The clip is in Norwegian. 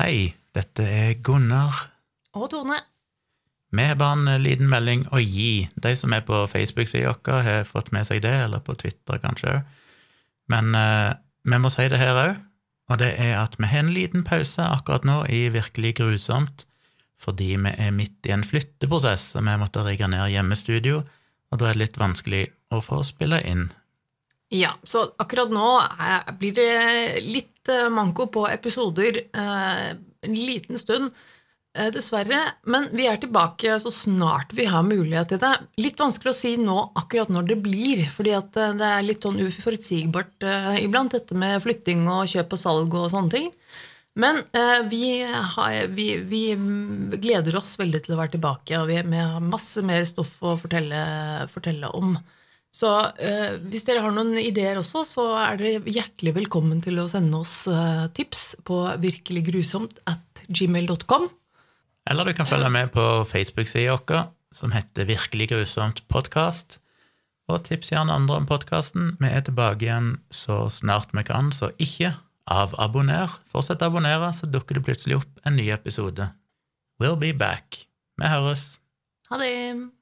Hei, dette er Gunnar. Og Tone. Vi har bare en liten melding å gi. De som er på Facebook-sida vår, har fått med seg det, eller på Twitter kanskje. Men eh, vi må si det her òg, og det er at vi har en liten pause akkurat nå i Virkelig grusomt, fordi vi er midt i en flytteprosess, og vi måtte rigge ned hjemmestudio, og da er det litt vanskelig å få spille inn. Ja, så akkurat nå blir det litt eh, manko på episoder eh, en liten stund, eh, dessverre. Men vi er tilbake så snart vi har mulighet til det. Litt vanskelig å si nå akkurat når det blir, fordi det er litt sånn uforutsigbart iblant, dette med flytting og kjøp og salg og sånne ting. Men vi, har, vi, vi gleder oss veldig til å være tilbake, og vi har masse mer stoff å fortelle, fortelle om. Så eh, hvis dere har noen ideer også, så er dere hjertelig velkommen til å sende oss eh, tips på virkeliggrusomt at gmail.com. Eller du kan følge med på Facebook-sida vår, som heter Virkelig grusomt podkast. Og tips gjerne andre om podkasten. Vi er tilbake igjen så snart vi kan, så ikke avabonner. Fortsett å abonnere, så dukker det plutselig opp en ny episode. We'll be back. Vi høres. Ha det!